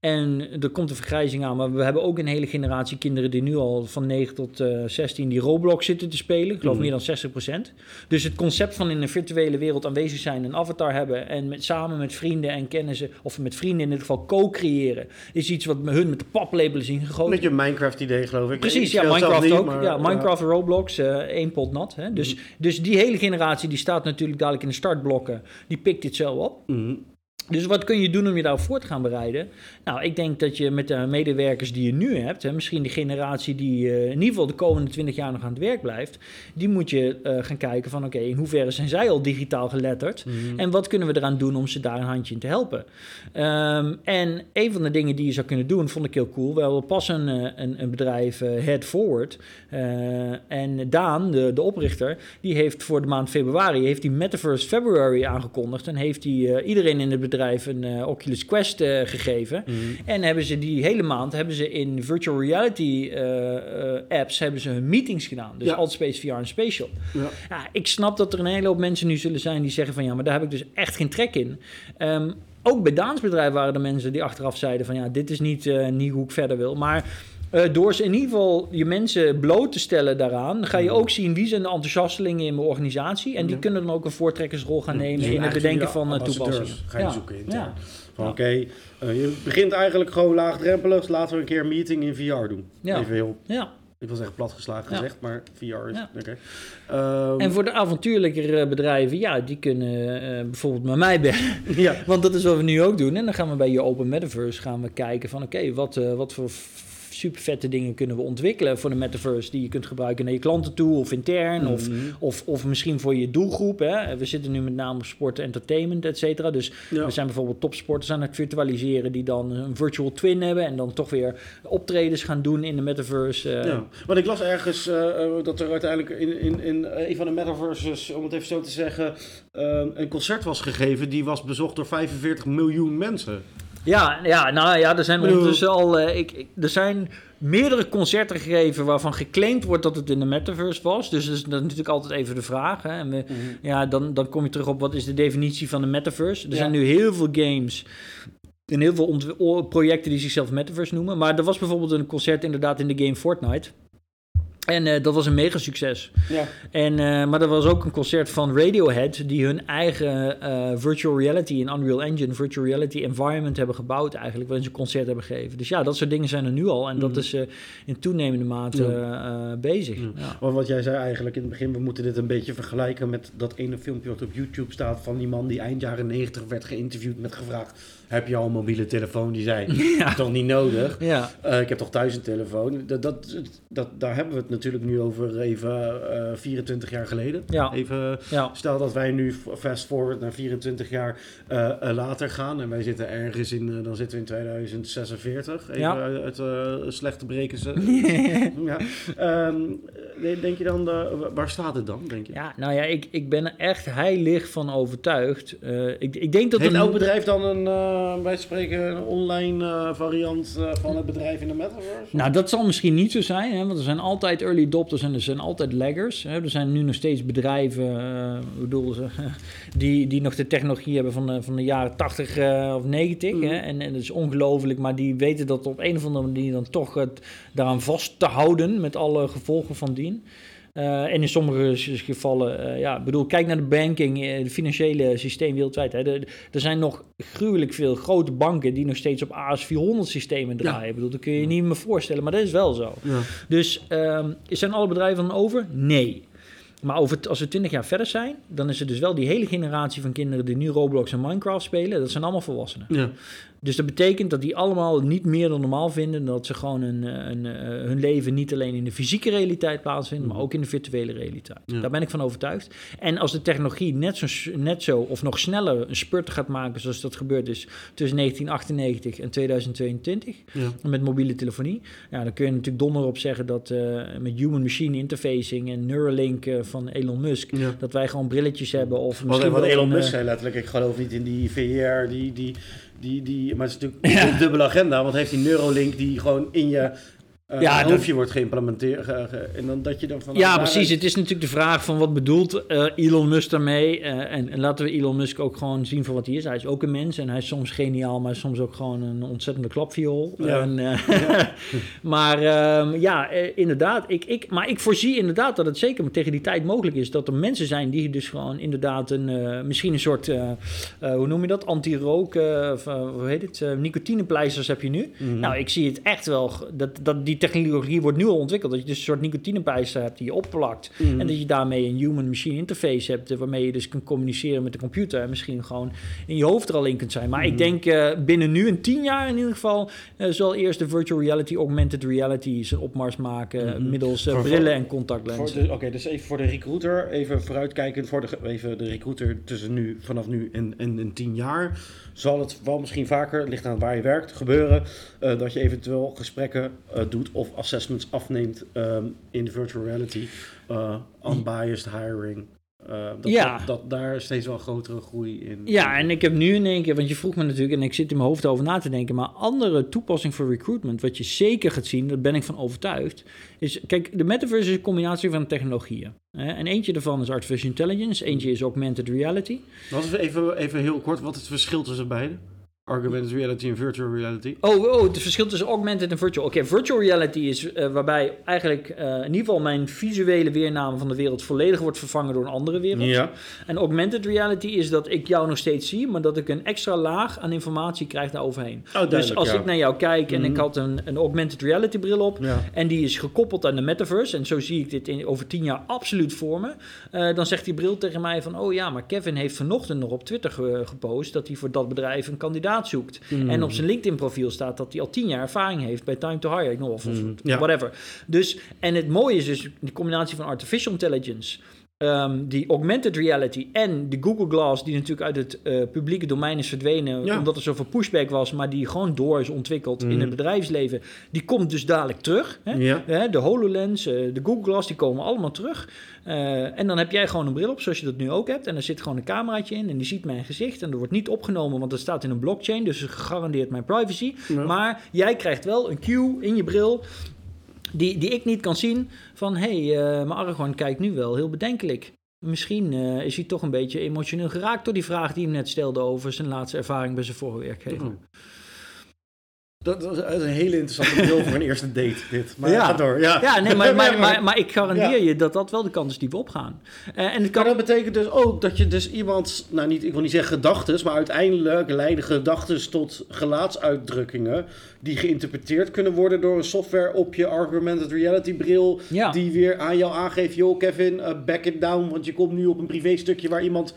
En er komt een vergrijzing aan, maar we hebben ook een hele generatie kinderen die nu al van 9 tot uh, eh, 16 die Roblox zitten te spelen. Ik geloof mm. meer dan 60%. Dus het concept van in een virtuele wereld aanwezig zijn, een avatar hebben en met, samen met vrienden en kennissen, of met vrienden in dit geval co-creëren, is iets wat hun met de paplepel is ingegoten. Met je Minecraft-idee, geloof ik. Precies, ja, Minecraft ook. ja, Minecraft en Roblox, uh, één pot nat. Hè. Dus, mm. dus die hele generatie die staat natuurlijk dadelijk in de startblokken, die pikt dit zo op. Mm. Dus wat kun je doen om je daarop voor te gaan bereiden? Nou, ik denk dat je met de medewerkers die je nu hebt, hè, misschien de generatie die uh, in ieder geval de komende 20 jaar nog aan het werk blijft, die moet je uh, gaan kijken van oké, in hoeverre zijn zij al digitaal geletterd mm. en wat kunnen we eraan doen om ze daar een handje in te helpen? Um, en een van de dingen die je zou kunnen doen, vond ik heel cool. We hebben pas een, eh, een, een bedrijf, uh, Head Forward, en Daan, de, de oprichter, die heeft voor de maand februari, heeft die Metaverse February aangekondigd en heeft die iedereen in het bedrijf een uh, Oculus Quest uh, gegeven. Mm. En hebben ze die hele maand hebben ze in virtual reality uh, apps hebben ze hun meetings gedaan. Dus ja. Altspace VR en Spatial. Ja. ja. ik snap dat er een hele hoop mensen nu zullen zijn die zeggen van ja, maar daar heb ik dus echt geen trek in. Um, ook bij Daansbedrijf waren er mensen die achteraf zeiden van ja, dit is niet, niet hoe ik verder wil. Maar uh, door ze in ieder geval je mensen bloot te stellen daaraan, ga je ook zien wie zijn de enthousiastelingen in mijn organisatie. En die kunnen dan ook een voortrekkersrol gaan nemen in het bedenken van uh, toepassingen. Ga je zoeken in. Ja. Van oké, okay, uh, je begint eigenlijk gewoon laagdrempelig. Laten we een keer een meeting in VR doen. Even heel. Ja. Ik wil zeggen platgeslagen gezegd, maar VR is... Ja. Okay. Um, en ehm, voor de avontuurlijkere bedrijven, ja, die kunnen uh, bijvoorbeeld met mij bellen. <laughs> ja. Want dat is wat we nu ook doen. En dan gaan we bij je Open Metaverse gaan we kijken van... oké, okay, wat, uh, wat voor super vette dingen kunnen we ontwikkelen voor de metaverse die je kunt gebruiken naar je klanten toe of intern of, mhm. of, of misschien voor je doelgroep. Hè. We zitten nu met name op sport, entertainment, et cetera. Dus we zijn bijvoorbeeld topsporters aan het virtualiseren die dan een virtual twin hebben en dan toch weer optredens gaan doen in de metaverse. Uh. Ja, want ik las ergens uh, dat er uiteindelijk in, in, in een van de metaverses, om het even zo te zeggen, een concert was gegeven die was bezocht door 45 miljoen mensen. Ja, ja, nou ja, er zijn ondertussen al. Uh, ik, er zijn meerdere concerten gegeven waarvan geclaimd wordt dat het in de metaverse was. Dus dat is, natuurlijk altijd even de vraag. Hè. En we, mhm. Ja, dan, dan kom je terug op wat is de definitie van de metaverse. Er zijn nu heel veel games en heel veel projecten die zichzelf metaverse noemen. Maar er was bijvoorbeeld een concert inderdaad in de game Fortnite. En uh, dat was een mega succes. Ja. En, uh, maar er was ook een concert van Radiohead, die hun eigen uh, virtual reality in Unreal Engine, virtual reality environment hebben gebouwd, eigenlijk, waarin ze een concert hebben gegeven. Dus ja, dat soort dingen zijn er nu al. En dat mm. is in toenemende mate bezig. Ja. Maar wat jij zei eigenlijk in het begin, we moeten dit een beetje vergelijken met dat ene filmpje wat op YouTube staat van die man die eind jaren 90 werd geïnterviewd met gevraagd heb je al een mobiele telefoon? Die zei, <laughs> ja. toch niet nodig. Ja. Uh, ik heb toch thuis een telefoon. Dat, dat, dat, daar hebben we het natuurlijk nu over even uh, eh, 24 jaar geleden. Ja. Even. Stel dat wij nu fast forward naar 24 jaar uh, later gaan. En wij zitten ergens in, dan zitten we in 2046. Even ja. het slechte breken ze. <laughs> ja. Um, denk je dan, waar staat het dan, denk je? Ja, nou ja, ik, ik ben er echt heilig van overtuigd. ik, ik denk dat Heeft elk bedrijf dan een uh, wij spreken een online uh, variant uh, van het bedrijf in de metaverse? Nou, dat zal misschien niet zo zijn, hè, want er zijn altijd early adopters en er zijn altijd laggers. Hè. Er zijn nu nog steeds bedrijven, bedoel ze, <laughs> die, die nog de technologie hebben van de, van de jaren 80 of 90. Mm. Hè, en, en dat is ongelooflijk, maar die weten dat op een of andere manier dan toch het, daaraan vast te houden met alle gevolgen van dien. Eh, en in sommige gevallen, eh, ja, bedoel, kijk naar de banking, eh, de financiële systeem wereldwijd. Hè. Er, zijn nog gruwelijk veel grote banken die nog steeds op AS400 systemen draaien. Ik bedoel, dat kun je je niet meer voorstellen, maar dat is wel zo. Ja. Dus ehm, zijn alle bedrijven dan over? Nee. Maar over, als we 20 jaar verder zijn, dan is er dus wel die hele generatie van kinderen die nu Roblox en Minecraft spelen. Dat zijn allemaal volwassenen. Ja. Dus dat betekent dat die allemaal niet meer dan normaal vinden. Dat ze gewoon een, eh, een, eh, hun leven niet alleen in de fysieke realiteit plaatsvindt, maar ook in de virtuele realiteit. Ja. Daar ben ik van overtuigd. En als de technologie net zo, net zo of nog sneller een spurt gaat maken, zoals dat gebeurd is tussen 1998 en 2022, Ja. met mobiele telefonie, ja, dan kun je natuurlijk donder op zeggen dat eh, met human-machine interfacing en Neuralink van Elon Musk, Ja. dat wij gewoon brilletjes hebben of Wat, misschien wat wel Elon een, Musk zei letterlijk, ik geloof niet in die VR, die, die, die, die, maar het is natuurlijk een dubbele agenda, want heeft die Neuralink die gewoon in je eh Ja, dat- hoofdje wordt geïmplementeerd ge- ge- en dan dat je dan van Ja, precies. Het is natuurlijk de vraag van wat bedoelt eh, Elon Musk daarmee? Eh, en, en laten we Elon Musk ook gewoon zien voor wat hij is. Hij is ook een mens en hij is soms geniaal, maar soms ook gewoon een ontzettende klapviool. Ja. En, <laughs> maar ehm, ja, inderdaad. Ik, ik, maar ik voorzie inderdaad dat het zeker tegen die tijd mogelijk is dat er mensen zijn die dus gewoon inderdaad een, misschien een soort, hoe noem je dat? Anti-rook, of, hoe heet het? Nicotinepleisters heb je nu. Mhm. Nou, ik zie het echt wel. Dat, dat die technologie wordt nu al ontwikkeld. Dat je dus een soort nicotinepleister hebt die je opplakt. Mhm. En dat je daarmee een human-machine interface hebt. eh, Waarmee je dus kan communiceren met de computer. En misschien gewoon in je hoofd er al in kunt zijn. Maar ik denk eh, binnen nu een tien jaar in ieder geval. eh, zal eerst de virtual reality, augmented reality zijn opmars maken. eh, Mhm. middels eh, brillen en contactlenzen. Oké, dus even voor de recruiter, even vooruitkijkend voor de, even de recruiter tussen nu, vanaf nu en, en, en tien jaar. Zal het wel misschien vaker, ligt aan waar je werkt, gebeuren eh, dat je eventueel gesprekken eh, doet of assessments afneemt ehm, in de virtual reality. eh, unbiased hiring. Eh, dat, Ja. dat, dat daar steeds wel grotere groei in. Ja, en ik heb nu in één keer, want je vroeg me natuurlijk, en ik zit in mijn hoofd over na te denken, maar andere toepassing voor recruitment, wat je zeker gaat zien, daar ben ik van overtuigd, is, kijk, de metaverse is een combinatie van technologieën. Hè? En eentje daarvan is artificial intelligence, eentje is augmented reality. Wat is even, even heel kort, wat is het verschil tussen beide? Augmented reality en virtual reality? Oh, oh, het verschil tussen augmented en virtual. Oké, virtual reality is eh, waarbij eigenlijk eh, in ieder geval mijn visuele weername van de wereld volledig wordt vervangen door een andere wereld. Ja. En augmented reality is dat ik jou nog steeds zie, maar dat ik een extra laag aan informatie krijg daar overheen. Oh, dus als ja. ik naar jou kijk en Mhm. ik had een, een augmented reality bril op, Ja. en die is gekoppeld aan de metaverse. En zo zie ik dit in, over tien jaar absoluut voor me. Eh, dan zegt die bril tegen mij van... Oh ja, maar Kevin heeft vanochtend nog op Twitter ge- gepost... dat hij voor dat bedrijf een kandidaat zoekt. Mm. En op zijn LinkedIn profiel staat dat hij al tien jaar ervaring heeft... bij Time to Hire, ik nog of, of Mm, ja. whatever. Dus, en het mooie is dus die combinatie van artificial intelligence... ehm, die augmented reality en de Google Glass, die natuurlijk uit het eh, publieke domein is verdwenen, Ja. omdat er zoveel pushback was, maar die gewoon door is ontwikkeld in Mhm. het bedrijfsleven, die komt dus dadelijk terug. Hè? Ja. Hè, de HoloLens, eh, de Google Glass, die komen allemaal terug. Eh, en dan heb jij gewoon een bril op, zoals je dat nu ook hebt. En er zit gewoon een cameraatje in en die ziet mijn gezicht. En er wordt niet opgenomen, want het staat in een blockchain. Dus het gegarandeerd mijn privacy. Ja. Maar jij krijgt wel een cue in je bril... Die, die ik niet kan zien van... hé, hey, eh, mijn Aragorn kijkt nu wel heel bedenkelijk. Misschien eh, is hij toch een beetje emotioneel geraakt... door die vraag die hij net stelde over zijn laatste ervaring bij zijn vorige werkgever. Dat, is een hele interessante bril voor een eerste date, dit. Maar Ja. ga door, ja. Ja, nee, maar, <laughs> maar, maar, maar ik garandeer Ja. je dat dat wel de kant is die we opgaan. Eh, en het kan Maar dat betekent dus ook dat je dus iemand, nou niet, ik wil niet zeggen gedachtes, maar uiteindelijk leiden gedachtes tot gelaatsuitdrukkingen die geïnterpreteerd kunnen worden door een software op je augmented reality bril, Ja. die weer aan jou aangeeft, joh Kevin, eh, back it down, want je komt nu op een privéstukje waar iemand,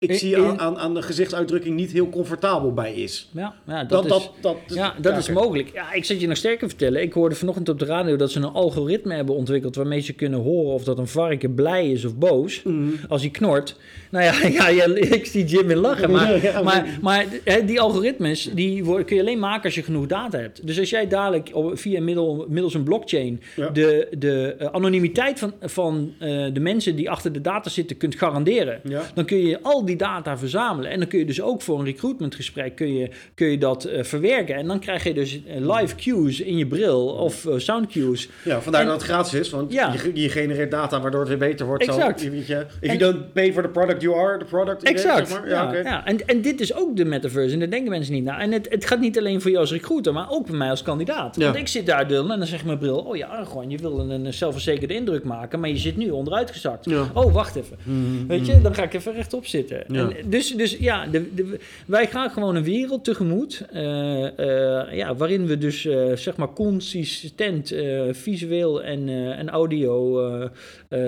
ik In- zie aan, aan, aan de gezichtsuitdrukking niet heel comfortabel bij is. Ja, ja dat, Dat, is, dat, dat, ja, dat is mogelijk. Ja, ik zet je nog sterker vertellen. Ik hoorde vanochtend op de radio dat ze een algoritme hebben ontwikkeld waarmee ze kunnen horen of dat een varken blij is of boos Mhm. als hij knort. Nou ja, <laughs> ja, ja ik zie Jim in lachen. Maar, <laughs> maar, die algoritmes die worden, kun je alleen maken als je genoeg data hebt. Dus als jij dadelijk op- via middel, middels een blockchain de, de eh, anonimiteit van, van eh, de mensen die achter de data zitten kunt garanderen. Dan kun je al die data verzamelen. En dan kun je dus ook voor een recruitmentgesprek kun je, kun je dat eh, verwerken. En dan krijg je dus eh, live cues in je bril of eh, sound cues. Ja, vandaar En- dat het gratis is, want Ja. je, je genereert data waardoor het weer beter wordt. Zo, Exact. je- weet je, if En- you don't pay for the product, you are the product. Exact. zeg maar. Ja, Ja. En, en dit is ook de metaverse. En daar denken mensen niet naar. En het, het gaat niet alleen voor jou als recruiter, maar ook bij mij als kandidaat. Ja. Want ik zit daar Dylan, en dan zegt mijn bril: Oh ja, Argon, je wil een, een zelfverzekerde indruk maken, maar je zit nu onderuitgezakt. Oh, wacht even. Mhm, Weet je, dan ga ik even rechtop zitten. Ja. En dus, dus ja, de, de, wij gaan gewoon een wereld tegemoet. eh, eh, ja, waarin we dus eh, zeg maar consistent eh, visueel en, eh, en audio eh,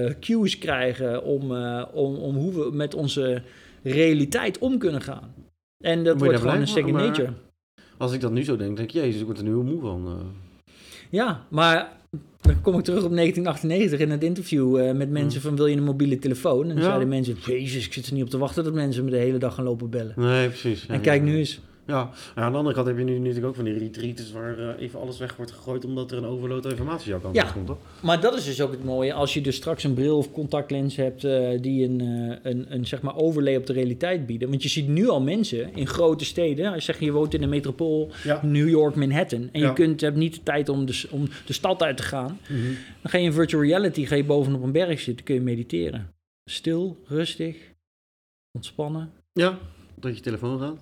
eh, cues krijgen om, eh, om, om hoe we met onze realiteit om kunnen gaan. En dat wordt gewoon een second nature. Als ik dat nu zo denk, denk ik, jezus, ik word er nu heel moe van. eh. Ja, maar dan kom ik terug op 1998 in het interview eh, met mensen van wil je een mobiele telefoon? En dan Ja. zeiden mensen, jezus, ik zit er niet op te wachten dat mensen me de hele dag gaan lopen bellen. Nee, precies. Ja, En kijk ja. nu eens. Ja, aan de andere kant heb je nu natuurlijk ook van die retreats waar eh, even alles weg wordt gegooid omdat er een overload aan informatie jouw kant Ja. op komt, toch? Maar dat is dus ook het mooie. Als je dus straks een bril of contactlens hebt eh, die een, eh, een, een zeg maar overlay op de realiteit bieden. Want je ziet nu al mensen in grote steden. Als je zegt je woont in een metropool, Ja. New York, Manhattan. En Ja. je kunt, hebt niet de tijd om de, om de stad uit te gaan. Dan ga je in virtual reality, ga je bovenop een berg zitten, kun je mediteren. Stil, rustig, ontspannen. Ja, dat je telefoon gaat.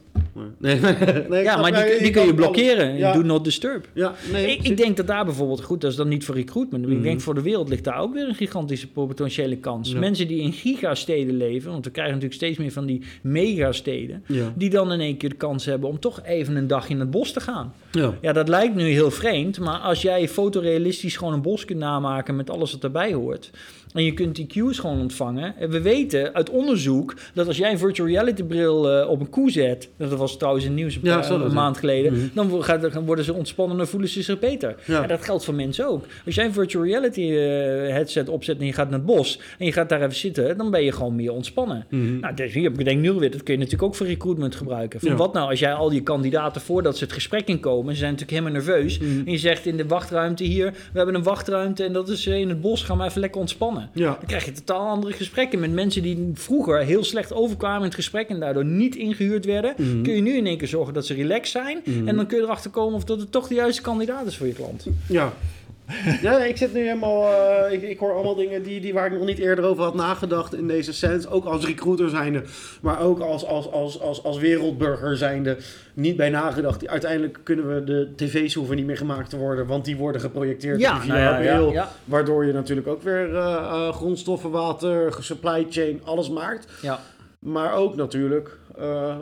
<laughs> Maar, nee, ja, maar die, kun je blokkeren. Ja. Do not disturb. Ja, nee, Ik, denk dat daar bijvoorbeeld, goed, dat is dan niet voor recruitment. Ik Mhm. denk voor de wereld ligt daar ook weer een gigantische potentiële kans. Ja. Mensen die in gigasteden leven, want we krijgen natuurlijk steeds meer van die megasteden, Ja. die dan in één keer de kans hebben om toch even een dag in het bos te gaan. Ja. Ja, dat lijkt nu heel vreemd, maar als jij fotorealistisch gewoon een bos kunt namaken met alles wat erbij hoort, en je kunt die cues gewoon ontvangen. En we weten uit onderzoek dat als jij een virtual reality bril eh, op een koe zet, dat was trouwens in nieuws een, Ja, paar- zo dat een is. maand geleden, Mhm. dan gaat, worden ze ontspannen en voelen ze zich beter. Ja. En dat geldt voor mensen ook. Als jij een virtual reality eh, headset opzet en je gaat naar het bos en je gaat daar even zitten, dan ben je gewoon meer ontspannen. Mhm. Nou, dus hier heb ik denk nu weer, dat kun je natuurlijk ook voor recruitment gebruiken. Van Ja. wat nou als jij al die kandidaten voordat ze het gesprek inkomen, ze zijn natuurlijk helemaal nerveus. Mhm. En je zegt in de wachtruimte hier, we hebben een wachtruimte en dat is eh, in het bos, gaan we even lekker ontspannen. Ja. Dan krijg je totaal andere gesprekken met mensen die vroeger heel slecht overkwamen in het gesprek en daardoor niet ingehuurd werden. Kun je nu in één keer zorgen dat ze relaxed zijn Mhm. en dan kun je erachter komen of dat het toch de juiste kandidaat is voor je klant. Ja. Ja, ik zit nu helemaal. eh, ik, ik hoor allemaal dingen die, die waar ik nog niet eerder over had nagedacht in deze sense. Ook als recruiter zijnde, maar ook als, als, als, als, als wereldburger zijnde. Niet bij nagedacht. Uiteindelijk kunnen we de tv's hoeven niet meer gemaakt te worden, want die worden geprojecteerd Ja, in de nou ja, ja, ja. Waardoor je natuurlijk ook weer eh, eh, grondstoffen, water, supply chain, alles maakt. Ja. Maar ook natuurlijk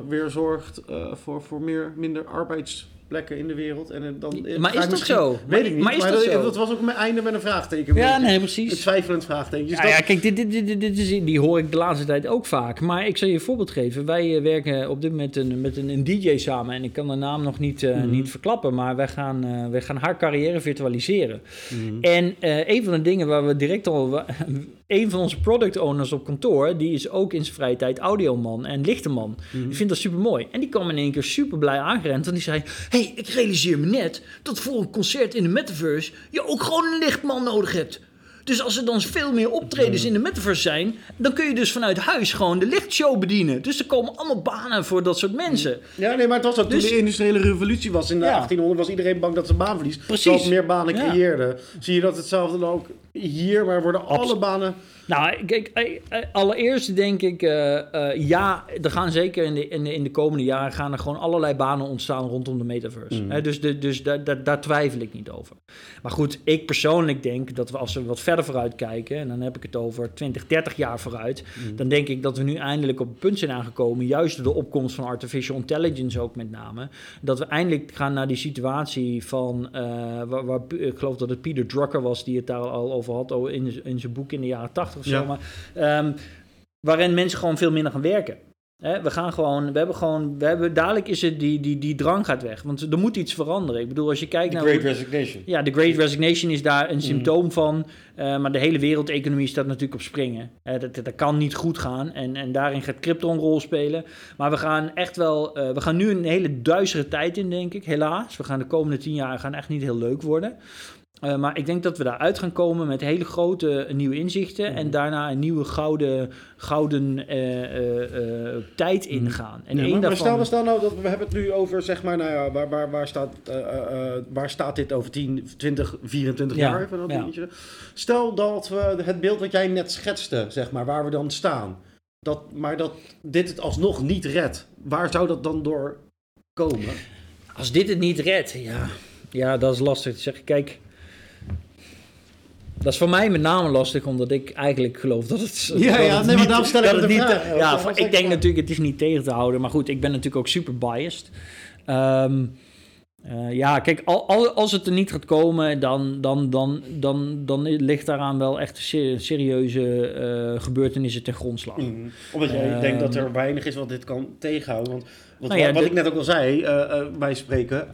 weer zorgt eh, voor, voor meer, minder arbeidsplekken in de wereld. En, eh, dan, Maar is dat zo? Weet ik niet. maar is dat was ook mijn einde met een vraagteken. een Ja, nee, Een precies. twijfelend vraagteken. Dus Ja, dat- ja, kijk, dit, dit, dit, dit, dit is, die hoor ik de laatste tijd ook vaak. Maar ik zal je een voorbeeld geven. Wij eh, werken op dit moment een, met een, een DJ samen. En ik kan de naam nog niet, eh, Mhm. niet verklappen. Maar wij gaan, eh, wij gaan haar carrière virtualiseren. Mhm. En eh, een van de dingen waar we direct al... <laughs> Een van onze product owners op kantoor... die is ook in zijn vrije tijd audioman en lichtenman. Mhm. Die vindt dat super mooi. En die kwam in één keer super blij aangerend. Want die zei... hey, ik realiseer me net dat voor een concert in de metaverse... je ook gewoon een lichtman nodig hebt. Dus als er dan veel meer optredens in de metaverse zijn... dan kun je dus vanuit huis gewoon de lichtshow bedienen. Dus er komen allemaal banen voor dat soort mensen. Ja, nee, maar het was ook Dus- toen de industriële revolutie was in de Ja. 1800 was iedereen bang dat ze baan verliest. Precies. Meer banen Ja. creëerde. Zie je dat hetzelfde dan ook hier, maar worden alle Absoluut. banen... Nou, kijk, eh, eh, allereerst denk ik, eh, ja, er gaan zeker in de, in, de, in de komende jaren gaan er gewoon allerlei banen ontstaan rondom de metaverse. Mm. Dus de, dus daar, daar, daar twijfel ik niet over. Maar goed, ik persoonlijk denk dat we als we wat verder vooruit kijken, en dan heb ik het over 20, 30 jaar vooruit, Mm. dan denk ik dat we nu eindelijk op het punt zijn aangekomen, juist door de opkomst van artificial intelligence ook met name, dat we eindelijk gaan naar die situatie van, waar, waar, ik geloof dat het Peter Drucker was die het daar al over had oh, in, in zijn boek in de jaren 80 of zo, Ja. maar, ehm, waarin mensen gewoon veel minder gaan werken. We gaan gewoon, we hebben gewoon, we hebben, dadelijk is het die, die, die drang gaat weg, want er moet iets veranderen. Ik bedoel, als je kijkt The naar... Great hoe- Resignation. ja, de Great Resignation is daar een Mm. symptoom van. eh, maar de hele wereldeconomie staat natuurlijk op springen. Dat, dat kan niet goed gaan. En, en daarin gaat crypto een rol spelen. Maar we gaan echt wel. eh, we gaan nu een hele duistere tijd in, denk ik. Helaas. We gaan de komende tien jaar gaan echt niet heel leuk worden. Uh, maar ik denk dat we daaruit gaan komen met hele grote nieuwe inzichten. En daarna een nieuwe gouden, gouden uh, uh, tijd ingaan. En ja, één maar, daarvan... maar stel, stel nou dat we hebben het nu over, zeg maar, nou ja, waar, waar, waar, staat, waar staat dit over 10, 20, 24 Ja, jaar? Even dat ja. Stel dat we het beeld wat jij net schetste, zeg maar, waar we dan staan. Dat, maar dat dit het alsnog niet redt. Waar zou dat dan door komen? Als dit het niet redt, ja, ja dat is lastig te zeggen. Kijk, dat is voor mij met name lastig, omdat ik eigenlijk geloof dat het. Ja, dat ja, het nee, maar daarom stel ik het niet- vraag. Ja, ik denk de natuurlijk, het is niet tegen te houden, maar goed, ik ben natuurlijk ook super biased. Ehm, eh, ja, kijk, al, al- als het er niet gaat komen, dan, dan, dan, dan, dan ligt daaraan wel echt ser- serieuze eh, gebeurtenissen ten grondslag. Mm. Omdat jij Ehm, denkt dat er weinig is wat dit kan tegenhouden. Want wat, Nou ja, wat ik net ook al zei, eh, wij spreken,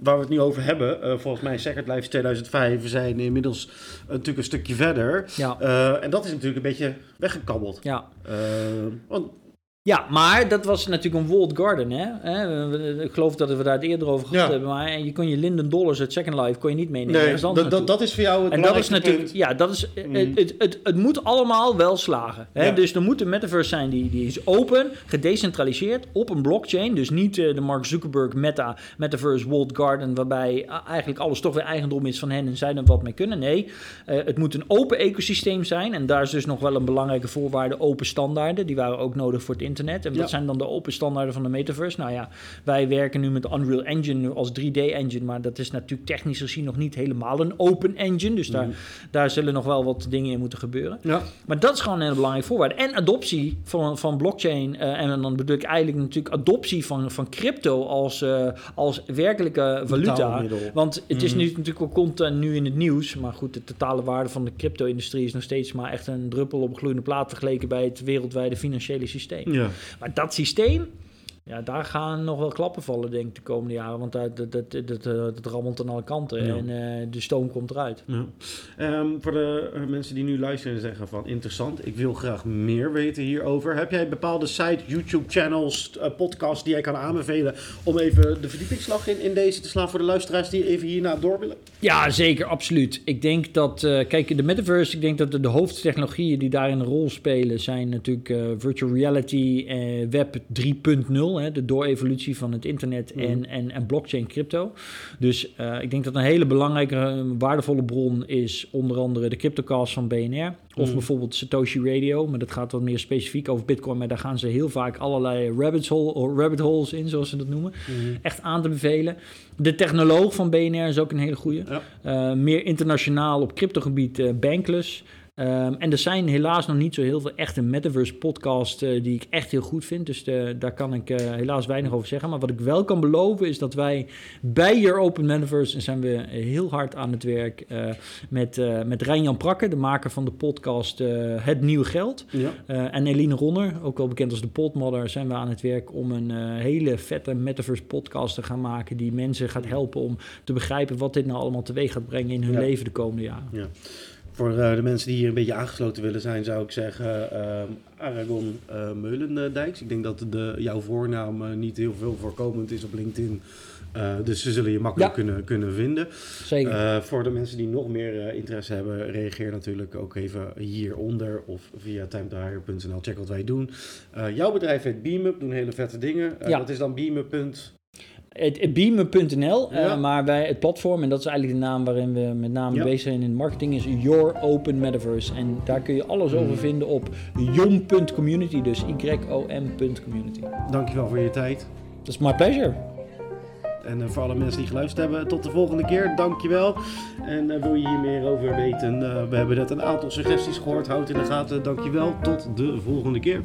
waar we het nu over hebben, eh, volgens mij Second Life is 2005, we zijn inmiddels eh, natuurlijk een stukje verder. Ja, Eh, en dat is natuurlijk een beetje weggekabbeld. ja. Want, Ja, maar dat was natuurlijk een walled garden, hè? We- Ik geloof dat we daar het eerder over gehad Ja. hebben. Maar je kon je Linden Dollars uit Second Life kon je niet meenemen. nee, dat, dat, naartoe. dat is voor jou het en dat is natuurlijk, punt. ja, dat is, Mm. het, het, het, het moet allemaal wel slagen. Hè? Ja. Dus er moet een metaverse zijn die, die is open, gedecentraliseerd, op een blockchain. Dus niet eh, de Mark Zuckerberg meta, metaverse walled garden, waarbij eh, eigenlijk alles toch weer eigendom is van hen en zij er wat mee kunnen. Nee, eh, het moet een open ecosysteem zijn. En daar is dus nog wel een belangrijke voorwaarde, open standaarden. Die waren ook nodig voor het internet. En Ja. dat zijn dan de open standaarden van de metaverse. Nou ja, wij werken nu met Unreal Engine als 3D-engine, maar dat is natuurlijk technisch gezien nog niet helemaal een open engine. Dus daar, Mhm. daar zullen nog wel wat dingen in moeten gebeuren. Ja. Maar dat is gewoon een belangrijke voorwaarde. En adoptie van, van blockchain. eh, en dan bedoel ik eigenlijk natuurlijk adoptie van, van crypto als, eh, als werkelijke valuta. Want het is Mhm. nu natuurlijk wel continu in het nieuws. Maar goed, de totale waarde van de crypto-industrie is nog steeds maar echt een druppel op een gloeiende plaat vergeleken bij het wereldwijde financiële systeem. Ja. Maar dat systeem, ja, daar gaan nog wel klappen vallen, denk ik, de komende jaren. Want dat, dat, dat, dat, dat, dat rammelt aan alle kanten Ja. en eh, de stoom komt eruit. Ja. Ehm, voor de eh, mensen die nu luisteren en zeggen van interessant, ik wil graag meer weten hierover. Heb jij bepaalde site, YouTube channels, eh, podcasts die jij kan aanbevelen om even de verdiepingsslag in, in deze te slaan voor de luisteraars die even hierna door willen? Ja, zeker, absoluut. Ik denk dat, eh, kijk, de metaverse, ik denk dat de, de hoofdtechnologieën die daarin een rol spelen zijn natuurlijk eh, virtual reality, eh, web 3.0, hè, de doorevolutie van het internet Mhm. en, en, en blockchain crypto. Dus eh, ik denk dat een hele belangrijke, waardevolle bron is onder andere de CryptoCast van BNR. Of Mhm. bijvoorbeeld Satoshi Radio, maar dat gaat wat meer specifiek over Bitcoin. Maar daar gaan ze heel vaak allerlei rabbit, hole, rabbit holes in, zoals ze dat noemen. Echt aan te bevelen. De technoloog van BNR is ook een hele goede. Ja. Eh, meer internationaal op cryptogebied eh Bankless. Ehm, en er zijn helaas nog niet zo heel veel echte metaverse podcasts eh, die ik echt heel goed vind. Dus de- daar kan ik eh, helaas weinig over zeggen. Maar wat ik wel kan beloven is dat wij bij Your Open Metaverse zijn we heel hard aan het werk eh, met, eh met Rijn-Jan Prakke, de maker van de podcast eh, Het Nieuwe Geld. Ja. Eh, en Eline Ronner, ook wel bekend als de Podmodder, zijn we aan het werk om een eh, hele vette metaverse podcast te gaan maken die mensen gaat helpen om te begrijpen wat dit nou allemaal teweeg gaat brengen in hun Ja. leven de komende jaren. Ja. Voor eh, de mensen die hier een beetje aangesloten willen zijn, zou ik zeggen ehm, Aragon eh, Meulendijks. Ik denk dat de, jouw voornaam eh, niet heel veel voorkomend is op LinkedIn. Dus ze zullen je makkelijk Ja. kunnen, kunnen vinden. Zeker. Voor de mensen die nog meer interesse hebben, reageer natuurlijk ook even hieronder of via timetohire.nl. Check wat wij doen. Jouw bedrijf heet Beamup, doen hele vette dingen. Ja. Dat is dan Beamup. Beamen.nl, eh, maar wij, het platform, en dat is eigenlijk de naam waarin we met name Ja. bezig zijn in de marketing, is Your Open Metaverse. En daar kun je alles over vinden op yom.community, dus Y-O-M.community. Dankjewel voor je tijd. Dat is my pleasure. En eh, voor alle mensen die geluisterd hebben, tot de volgende keer. Dankjewel. En eh, wil je hier meer over weten? we hebben net een aantal suggesties gehoord. Houd in de gaten. Dankjewel. Tot de volgende keer.